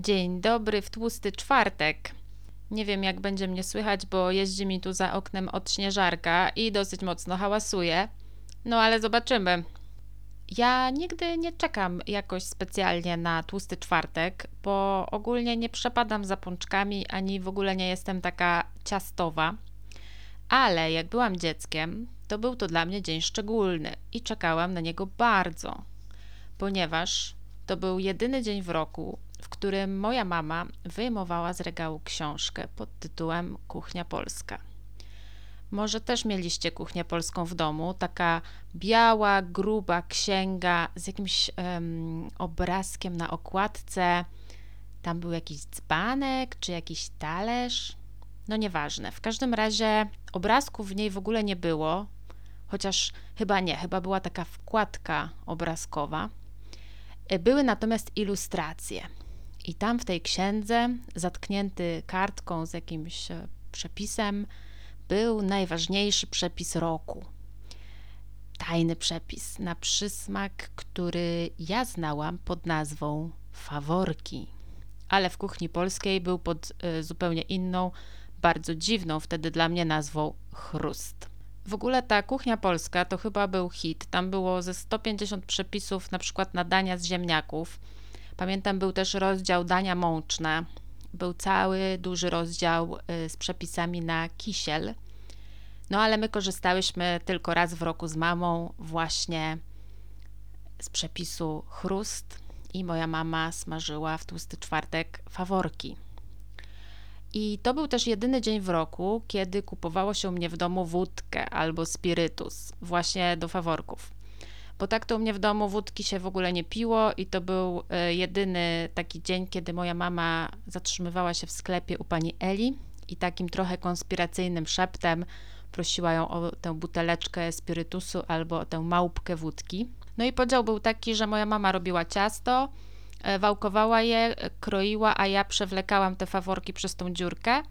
Dzień dobry w tłusty czwartek. Nie wiem, jak będzie mnie słychać, bo jeździ mi tu za oknem odśnieżarka i dosyć mocno hałasuje. No ale zobaczymy. Ja nigdy nie czekam jakoś specjalnie na tłusty czwartek, bo ogólnie nie przepadam za pączkami ani w ogóle nie jestem taka ciastowa. Ale jak byłam dzieckiem, to był to dla mnie dzień szczególny i czekałam na niego bardzo, ponieważ to był jedyny dzień w roku, którym moja mama wyjmowała z regału książkę pod tytułem Kuchnia Polska. Może też mieliście kuchnię polską w domu, taka biała, gruba księga z jakimś um, obrazkiem na okładce. Tam był jakiś dzbanek czy jakiś talerz. No nieważne. W każdym razie obrazków w niej w ogóle nie było, chociaż chyba nie, chyba była taka wkładka obrazkowa. Były natomiast ilustracje. I tam w tej księdze, zatknięty kartką z jakimś e, przepisem, był najważniejszy przepis roku. Tajny przepis na przysmak, który ja znałam pod nazwą faworki. Ale w kuchni polskiej był pod y, zupełnie inną, bardzo dziwną wtedy dla mnie nazwą chrust. W ogóle ta kuchnia polska to chyba był hit. Tam było ze 150 przepisów, na przykład na dania z ziemniaków. Pamiętam, był też rozdział dania mączne. Był cały duży rozdział y, z przepisami na kisiel. No ale my korzystałyśmy tylko raz w roku z mamą właśnie z przepisu chrust i moja mama smażyła w tłusty czwartek faworki. I to był też jedyny dzień w roku, kiedy kupowało się u mnie w domu wódkę albo spirytus, właśnie do faworków. Bo tak to u mnie w domu wódki się w ogóle nie piło, i to był e, jedyny taki dzień, kiedy moja mama zatrzymywała się w sklepie u pani Eli i takim trochę konspiracyjnym szeptem prosiła ją o tę buteleczkę spirytusu albo o tę małpkę wódki. No i podział był taki, że moja mama robiła ciasto, E, wałkowała je, kroiła, a ja przewlekałam te faworki przez tą dziurkę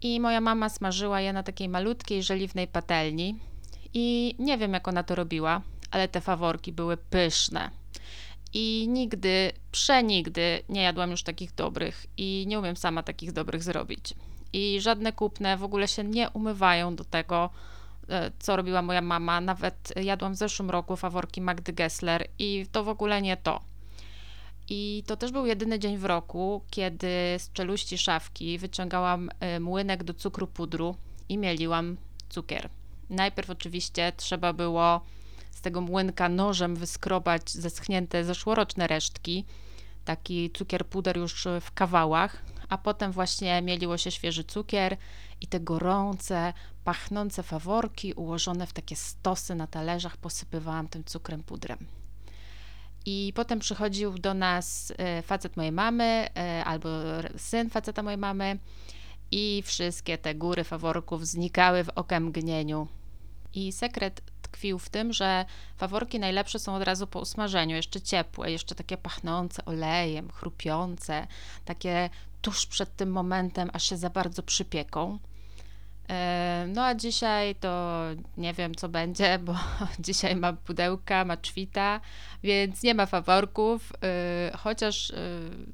i moja mama smażyła je na takiej malutkiej, żeliwnej patelni. I nie wiem, jak ona to robiła, ale te faworki były pyszne. I nigdy, przenigdy nie jadłam już takich dobrych i nie umiem sama takich dobrych zrobić. I żadne kupne w ogóle się nie umywają do tego, e, co robiła moja mama. Nawet jadłam w zeszłym roku faworki Magdy Gessler i to w ogóle nie to. I to też był jedyny dzień w roku, kiedy z czeluści szafki wyciągałam y, młynek do cukru pudru i mieliłam cukier. Najpierw oczywiście trzeba było z tego młynka nożem wyskrobać zeschnięte zeszłoroczne resztki, taki cukier puder już w kawałach, a potem właśnie mieliło się świeży cukier i te gorące, pachnące faworki ułożone w takie stosy na talerzach posypywałam tym cukrem pudrem. I potem przychodził do nas e, facet mojej mamy e, albo syn faceta mojej mamy i wszystkie te góry faworków znikały w okamgnieniu. I sekret tkwił w tym, że faworki najlepsze są od razu po usmażeniu, jeszcze ciepłe, jeszcze takie pachnące olejem, chrupiące, takie tuż przed tym momentem, aż się za bardzo przypieką. E, no a dzisiaj to nie wiem co będzie, bo dzisiaj ma pudełka, ma czwita, więc nie ma faworków, e, chociaż e,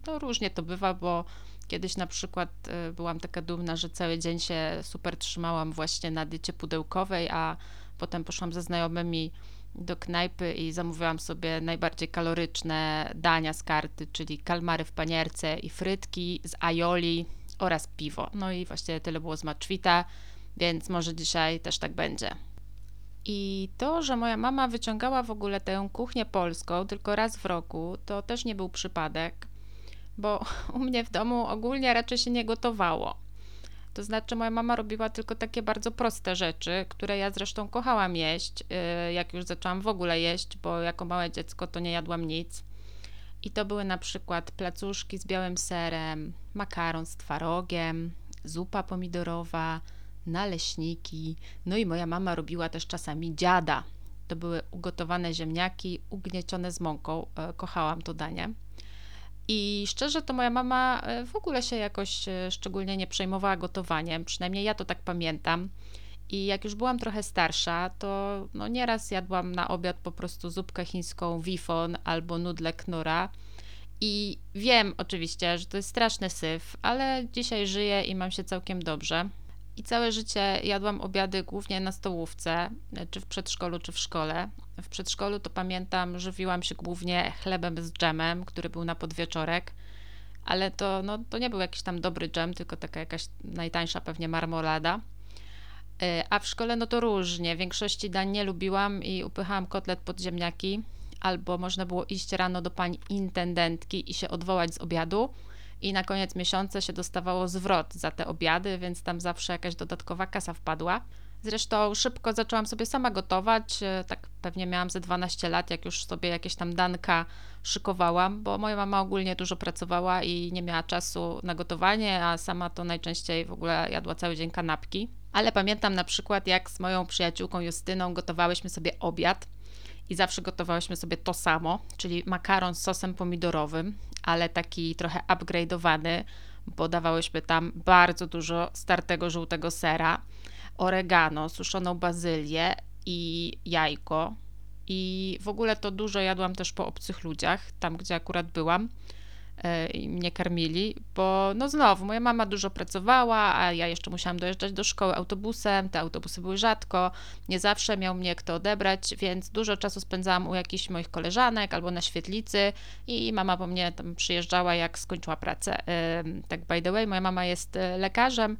no różnie to bywa, bo kiedyś na przykład byłam taka dumna, że cały dzień się super trzymałam właśnie na diecie pudełkowej, a potem poszłam ze znajomymi do knajpy i zamówiłam sobie najbardziej kaloryczne dania z karty, czyli kalmary w panierce i frytki z aioli oraz piwo. No i właśnie tyle było z Maczwita, więc może dzisiaj też tak będzie. I to, że moja mama wyciągała w ogóle tę kuchnię polską tylko raz w roku, to też nie był przypadek, bo u mnie w domu ogólnie raczej się nie gotowało. To znaczy, moja mama robiła tylko takie bardzo proste rzeczy, które ja zresztą kochałam jeść, y, jak już zaczęłam w ogóle jeść, bo jako małe dziecko to nie jadłam nic. I to były na przykład placuszki z białym serem, makaron z twarogiem, zupa pomidorowa, naleśniki. No i moja mama robiła też czasami dziada. To były ugotowane ziemniaki ugniecione z mąką. E, kochałam to danie. I szczerze to moja mama e, w ogóle się jakoś e, szczególnie nie przejmowała gotowaniem, przynajmniej ja to tak pamiętam. I jak już byłam trochę starsza, to no nieraz jadłam na obiad po prostu zupkę chińską wifon albo nudle knura. I wiem oczywiście, że to jest straszny syf, ale dzisiaj żyję i mam się całkiem dobrze. I całe życie jadłam obiady głównie na stołówce, czy w przedszkolu, czy w szkole. W przedszkolu to pamiętam, żywiłam się głównie chlebem z dżemem, który był na podwieczorek, ale to, no, to nie był jakiś tam dobry dżem, tylko taka jakaś najtańsza pewnie marmolada. E, a w szkole no to różnie. Większości dań nie lubiłam i upychałam kotlet pod ziemniaki, albo można było iść rano do pani intendentki i się odwołać z obiadu i na koniec miesiąca się dostawało zwrot za te obiady, więc tam zawsze jakaś dodatkowa kasa wpadła. Zresztą szybko zaczęłam sobie sama gotować, e, tak pewnie miałam ze 12 lat, jak już sobie jakieś tam danka szykowałam, bo moja mama ogólnie dużo pracowała i nie miała czasu na gotowanie, a sama to najczęściej w ogóle jadła cały dzień kanapki. Ale pamiętam na przykład, jak z moją przyjaciółką Justyną gotowałyśmy sobie obiad i zawsze gotowałyśmy sobie to samo, czyli makaron z sosem pomidorowym, ale taki trochę upgrade'owany, bo dawałyśmy tam bardzo dużo startego żółtego sera, oregano, suszoną bazylię i jajko. I w ogóle to dużo jadłam też po obcych ludziach, tam gdzie akurat byłam. E, i mnie karmili, bo no znowu, moja mama dużo pracowała, a ja jeszcze musiałam dojeżdżać do szkoły autobusem, te autobusy były rzadko, nie zawsze miał mnie kto odebrać, więc dużo czasu spędzałam u jakichś moich koleżanek albo na świetlicy i mama po mnie tam przyjeżdżała jak skończyła pracę. Tak by the way, moja mama jest e, lekarzem,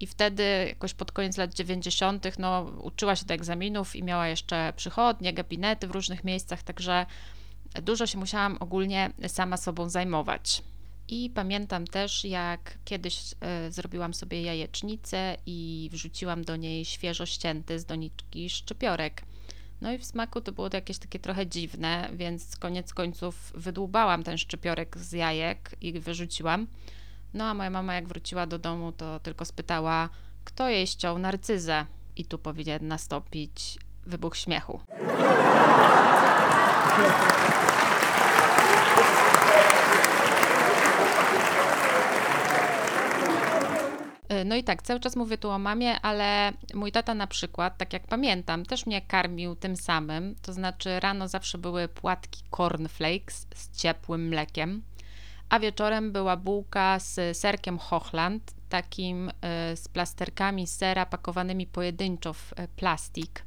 i wtedy, jakoś pod koniec lat 90., no, uczyła się do egzaminów i miała jeszcze przychodnie, gabinety w różnych miejscach, także dużo się musiałam ogólnie sama sobą zajmować. I pamiętam też, jak kiedyś y, zrobiłam sobie jajecznicę i wrzuciłam do niej świeżo ścięty z doniczki szczypiorek. No i w smaku to było to jakieś takie trochę dziwne, więc koniec końców wydłubałam ten szczypiorek z jajek i wyrzuciłam. No a moja mama jak wróciła do domu, to tylko spytała, kto jej ściął narcyzę. I tu powinien nastąpić wybuch śmiechu. No i tak, cały czas mówię tu o mamie, ale mój tata na przykład, tak jak pamiętam, też mnie karmił tym samym. To znaczy rano zawsze były płatki cornflakes z ciepłym mlekiem, a wieczorem była bułka z serkiem Hochland, takim y, z plasterkami sera pakowanymi pojedynczo w y, plastik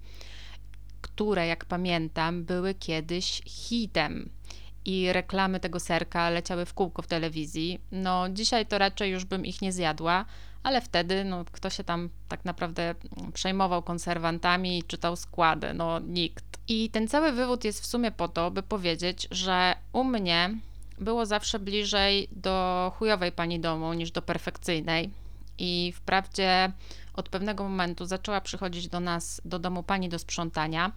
które, jak pamiętam, były kiedyś hitem i reklamy tego serka leciały w kółko w telewizji. No, dzisiaj to raczej już bym ich nie zjadła, ale wtedy, no, kto się tam tak naprawdę przejmował konserwantami i czytał składy? No, nikt. I ten cały wywód jest w sumie po to, by powiedzieć, że u mnie było zawsze bliżej do chujowej pani domu niż do perfekcyjnej. I wprawdzie od pewnego momentu zaczęła przychodzić do nas, do domu pani do sprzątania,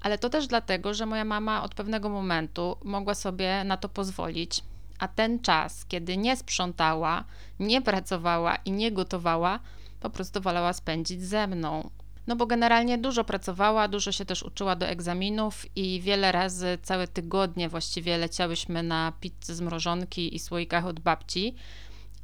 ale to też dlatego, że moja mama od pewnego momentu mogła sobie na to pozwolić, a ten czas, kiedy nie sprzątała, nie pracowała i nie gotowała, po prostu wolała spędzić ze mną. No bo generalnie dużo pracowała, dużo się też uczyła do egzaminów i wiele razy całe tygodnie właściwie leciałyśmy na pizzy z mrożonki i słoikach od babci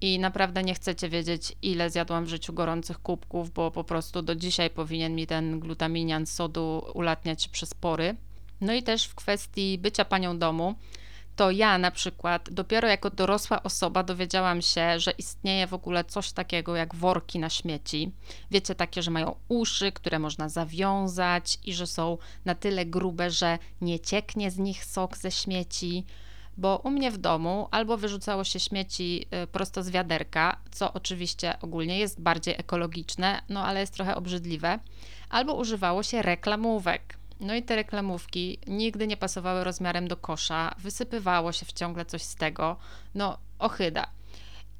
i naprawdę nie chcecie wiedzieć, ile zjadłam w życiu gorących kubków, bo po prostu do dzisiaj powinien mi ten glutaminian sodu ulatniać przez pory. No i też w kwestii bycia panią domu, to ja na przykład dopiero jako dorosła osoba dowiedziałam się, że istnieje w ogóle coś takiego jak worki na śmieci. Wiecie, takie, że mają uszy, które można zawiązać i że są na tyle grube, że nie cieknie z nich sok ze śmieci bo u mnie w domu albo wyrzucało się śmieci y, prosto z wiaderka, co oczywiście ogólnie jest bardziej ekologiczne, no ale jest trochę obrzydliwe, albo używało się reklamówek. No i te reklamówki nigdy nie pasowały rozmiarem do kosza, wysypywało się wciągle coś z tego, no ochyda.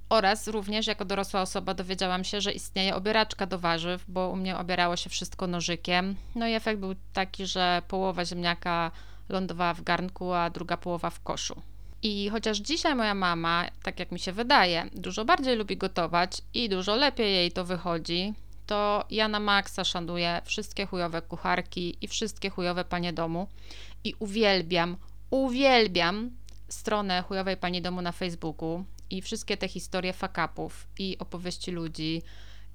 Oraz również jako dorosła osoba dowiedziałam się, że istnieje obieraczka do warzyw, bo u mnie obierało się wszystko nożykiem. No i efekt był taki, że połowa ziemniaka lądowała w garnku, a druga połowa w koszu. I chociaż dzisiaj moja mama, tak jak mi się wydaje, dużo bardziej lubi gotować i dużo lepiej jej to wychodzi, to ja na maksa szanuję wszystkie chujowe kucharki i wszystkie chujowe panie domu i uwielbiam, uwielbiam stronę chujowej pani domu na Facebooku i wszystkie te historie fakapów i opowieści ludzi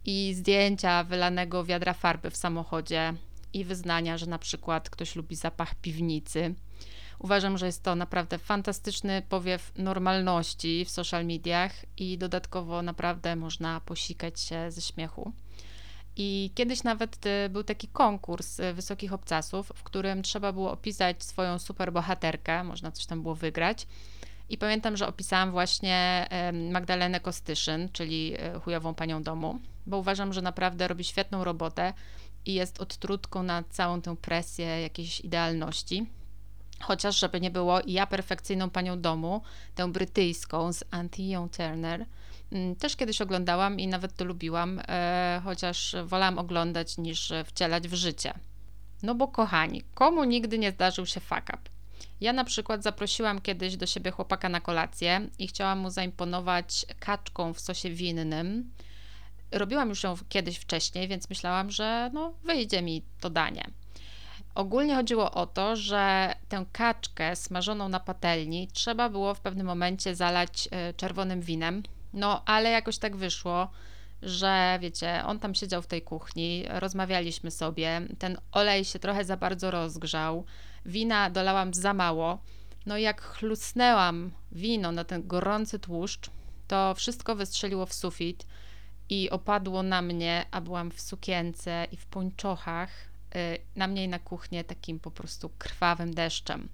i zdjęcia wylanego wiadra farby w samochodzie i wyznania, że na przykład ktoś lubi zapach piwnicy. Uważam, że jest to naprawdę fantastyczny powiew normalności w social mediach i dodatkowo naprawdę można posikać się ze śmiechu. I kiedyś nawet y, był taki konkurs y, wysokich obcasów, w którym trzeba było opisać swoją superbohaterkę, można coś tam było wygrać. I pamiętam, że opisałam właśnie Magdalenę Kostyszyn, czyli e, chujową panią domu, bo uważam, że naprawdę robi świetną robotę i jest odtrutką na całą tę presję jakiejś idealności. Chociaż, żeby nie było, ja perfekcyjną panią domu, tę brytyjską z Antillą Turner, też kiedyś oglądałam i nawet to lubiłam, e, chociaż wolałam oglądać niż wcielać w życie. No bo kochani, komu nigdy nie zdarzył się fuck up? Ja na przykład zaprosiłam kiedyś do siebie chłopaka na kolację i chciałam mu zaimponować kaczką w sosie winnym. Robiłam już ją kiedyś wcześniej, więc myślałam, że no, wyjdzie mi to danie. Ogólnie chodziło o to, że tę kaczkę smażoną na patelni trzeba było w pewnym momencie zalać e, czerwonym winem. No, ale jakoś tak wyszło, że wiecie, on tam siedział w tej kuchni, rozmawialiśmy sobie, ten olej się trochę za bardzo rozgrzał, wina dolałam za mało. No i jak chlusnęłam wino na ten gorący tłuszcz, to wszystko wystrzeliło w sufit i opadło na mnie, a byłam w sukience i w pończochach, y, na mnie i na kuchnię takim po prostu krwawym deszczem.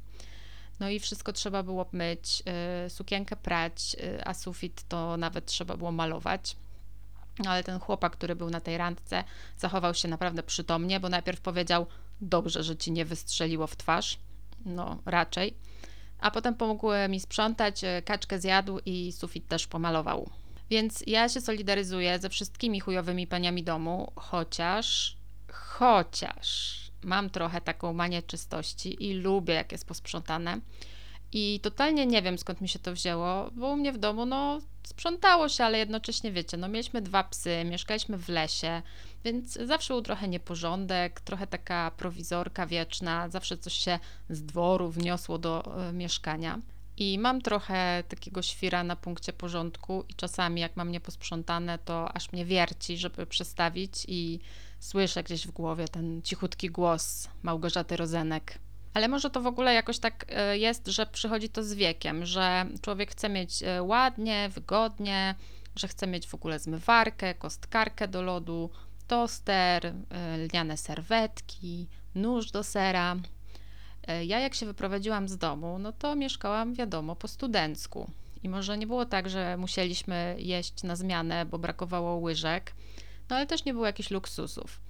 No i wszystko trzeba było myć, y, sukienkę prać, y, a sufit to nawet trzeba było malować. Ale ten chłopak, który był na tej randce, zachował się naprawdę przytomnie, bo najpierw powiedział: Dobrze, że ci nie wystrzeliło w twarz. No, raczej. A potem pomógł mi sprzątać, e, kaczkę zjadł i sufit też pomalował. Więc ja się solidaryzuję ze wszystkimi chujowymi paniami domu, chociaż, chociaż mam trochę taką manię czystości i lubię, jak jest posprzątane. I totalnie nie wiem, skąd mi się to wzięło, bo u mnie w domu, no, sprzątało się, ale jednocześnie, wiecie, no, mieliśmy dwa psy, mieszkaliśmy w lesie, więc zawsze był trochę nieporządek, trochę taka prowizorka wieczna, zawsze coś się z dworu wniosło do y, mieszkania. I mam trochę takiego świra na punkcie porządku i czasami jak mam nieposprzątane, to aż mnie wierci, żeby przestawić i słyszę gdzieś w głowie ten cichutki głos Małgorzaty Rozenek. Ale może to w ogóle jakoś tak e, jest, że przychodzi to z wiekiem, że człowiek chce mieć e, ładnie, wygodnie, że chce mieć w ogóle zmywarkę, kostkarkę do lodu, toster, e, lniane serwetki, nóż do sera. Ja jak się wyprowadziłam z domu, no to mieszkałam, wiadomo, po studencku. I może nie było tak, że musieliśmy jeść na zmianę, bo brakowało łyżek, no ale też nie było jakichś luksusów.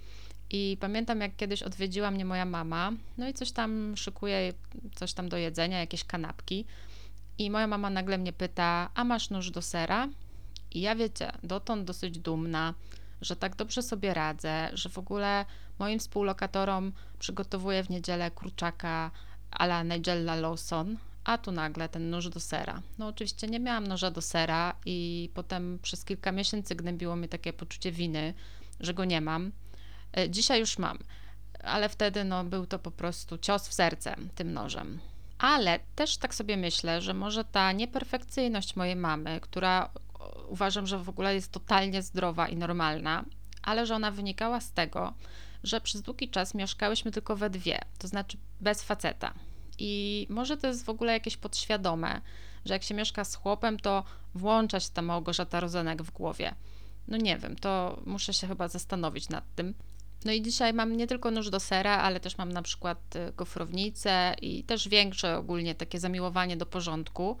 I pamiętam, jak kiedyś odwiedziła mnie moja mama, no i coś tam szykuje, coś tam do jedzenia, jakieś kanapki. I moja mama nagle mnie pyta: A masz nóż do sera? I ja wiecie, dotąd dosyć dumna, że tak dobrze sobie radzę, że w ogóle moim współlokatorom przygotowuję w niedzielę kurczaka a la Nigella Lawson, a tu nagle ten nóż do sera. No oczywiście nie miałam noża do sera i potem przez kilka miesięcy gnębiło mnie takie poczucie winy, że go nie mam. E, dzisiaj już mam, ale wtedy no, był to po prostu cios w serce tym nożem. Ale też tak sobie myślę, że może ta nieperfekcyjność mojej mamy, która uważam, że w ogóle jest totalnie zdrowa i normalna, ale że ona wynikała z tego, że przez długi czas mieszkałyśmy tylko we dwie, to znaczy bez faceta. I może to jest w ogóle jakieś podświadome, że jak się mieszka z chłopem, to włącza się ta Małgorzata Rozenek w głowie. No nie wiem, to muszę się chyba zastanowić nad tym. No i dzisiaj mam nie tylko nóż do sera, ale też mam na przykład y, gofrownicę i też większe ogólnie takie zamiłowanie do porządku.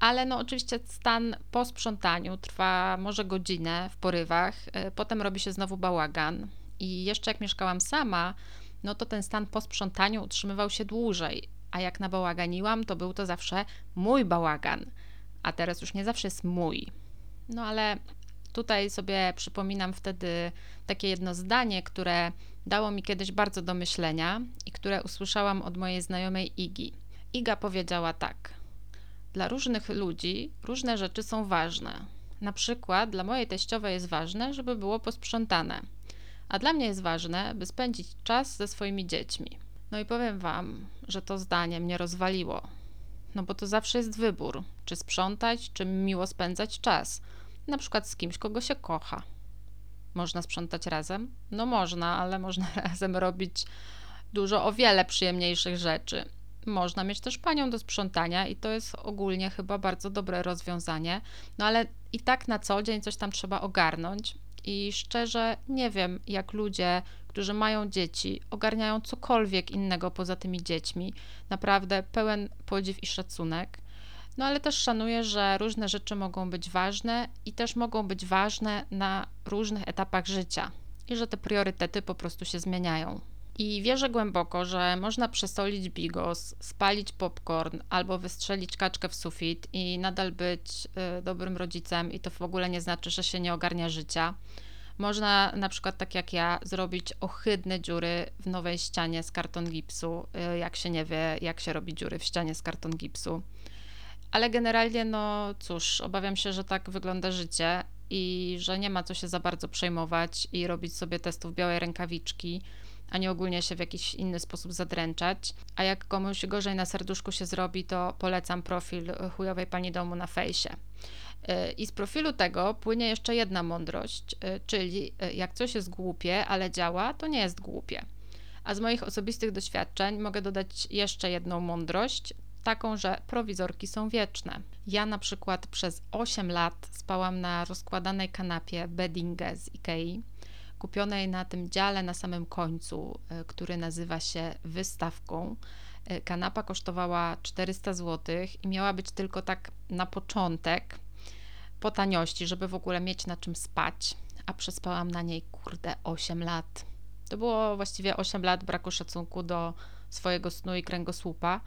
Ale no oczywiście stan po sprzątaniu trwa może godzinę w porywach, y, potem robi się znowu bałagan. I jeszcze jak mieszkałam sama, no to ten stan po sprzątaniu utrzymywał się dłużej. A jak nabałaganiłam, to był to zawsze mój bałagan. A teraz już nie zawsze jest mój. No ale Tutaj sobie przypominam wtedy takie jedno zdanie, które dało mi kiedyś bardzo do myślenia i które usłyszałam od mojej znajomej Igi. Iga powiedziała tak: Dla różnych ludzi różne rzeczy są ważne. Na przykład dla mojej teściowej jest ważne, żeby było posprzątane, a dla mnie jest ważne, by spędzić czas ze swoimi dziećmi. No i powiem Wam, że to zdanie mnie rozwaliło. No bo to zawsze jest wybór, czy sprzątać, czy miło spędzać czas na przykład z kimś, kogo się kocha. Można sprzątać razem? No można, ale można razem robić dużo o wiele przyjemniejszych rzeczy. można mieć też panią do sprzątania i to jest ogólnie chyba bardzo dobre rozwiązanie. No ale i tak na co dzień coś tam trzeba ogarnąć. I szczerze nie wiem, jak ludzie, którzy mają dzieci, ogarniają cokolwiek innego poza tymi dziećmi. Naprawdę pełen podziw i szacunek. No ale też szanuję, że różne rzeczy mogą być ważne i też mogą być ważne na różnych etapach życia i że te priorytety po prostu się zmieniają. I wierzę głęboko, że można przesolić bigos, spalić popcorn albo wystrzelić kaczkę w sufit i nadal być y, dobrym rodzicem, i to w ogóle nie znaczy, że się nie ogarnia życia. Można na przykład, tak jak ja, zrobić ohydne dziury w nowej ścianie z karton gipsu, y, jak się nie wie, jak się robi dziury w ścianie z karton gipsu. Ale generalnie, no cóż, obawiam się, że tak wygląda życie i że nie ma co się za bardzo przejmować i robić sobie testów białej rękawiczki, a nie ogólnie się w jakiś inny sposób zadręczać. A jak komuś gorzej na serduszku się zrobi, to polecam profil chujowej pani domu na fejsie. Y, I z profilu tego płynie jeszcze jedna mądrość, y, czyli y, jak coś jest głupie, ale działa, to nie jest głupie. A z moich osobistych doświadczeń mogę dodać jeszcze jedną mądrość, taką, że prowizorki są wieczne. Ja na przykład przez 8 lat spałam na rozkładanej kanapie beddingę z Ikei, kupionej na tym dziale na samym końcu, e, który nazywa się wystawką. E, kanapa kosztowała 400 zł i miała być tylko tak na początek, po taniości, żeby w ogóle mieć na czym spać, a przespałam na niej kurde 8 lat. To było właściwie 8 lat braku szacunku do swojego snu i kręgosłupa.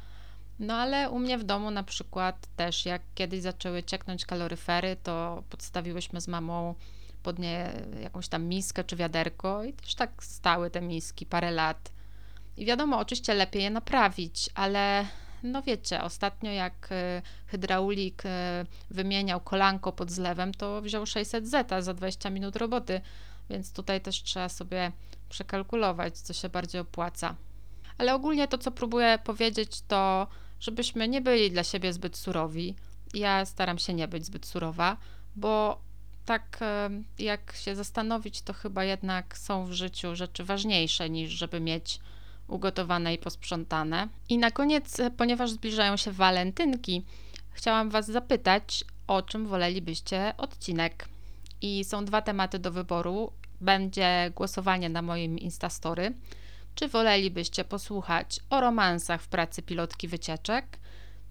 No ale u mnie w domu na przykład też jak kiedyś zaczęły cieknąć kaloryfery, to podstawiłyśmy z mamą pod nie jakąś tam miskę czy wiaderko i też tak stały te miski parę lat. I wiadomo, oczywiście lepiej je naprawić, ale no wiecie, ostatnio jak y, hydraulik y, wymieniał kolanko pod zlewem, to wziął 600 zeta za 20 minut roboty, więc tutaj też trzeba sobie przekalkulować, co się bardziej opłaca. Ale ogólnie to, co próbuję powiedzieć, to żebyśmy nie byli dla siebie zbyt surowi. Ja staram się nie być zbyt surowa, bo tak jak się zastanowić, to chyba jednak są w życiu rzeczy ważniejsze niż żeby mieć ugotowane i posprzątane. I na koniec, ponieważ zbliżają się walentynki, chciałam Was zapytać, o czym wolelibyście odcinek. I są dwa tematy do wyboru. Będzie głosowanie na moim Instastory czy wolelibyście posłuchać o romansach w pracy pilotki wycieczek,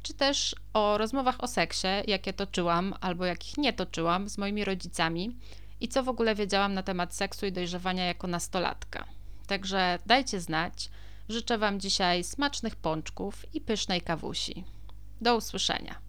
czy też o rozmowach o seksie, jakie toczyłam albo jakich nie toczyłam z moimi rodzicami i co w ogóle wiedziałam na temat seksu i dojrzewania jako nastolatka. Także dajcie znać. Życzę Wam dzisiaj smacznych pączków i pysznej kawusi. Do usłyszenia.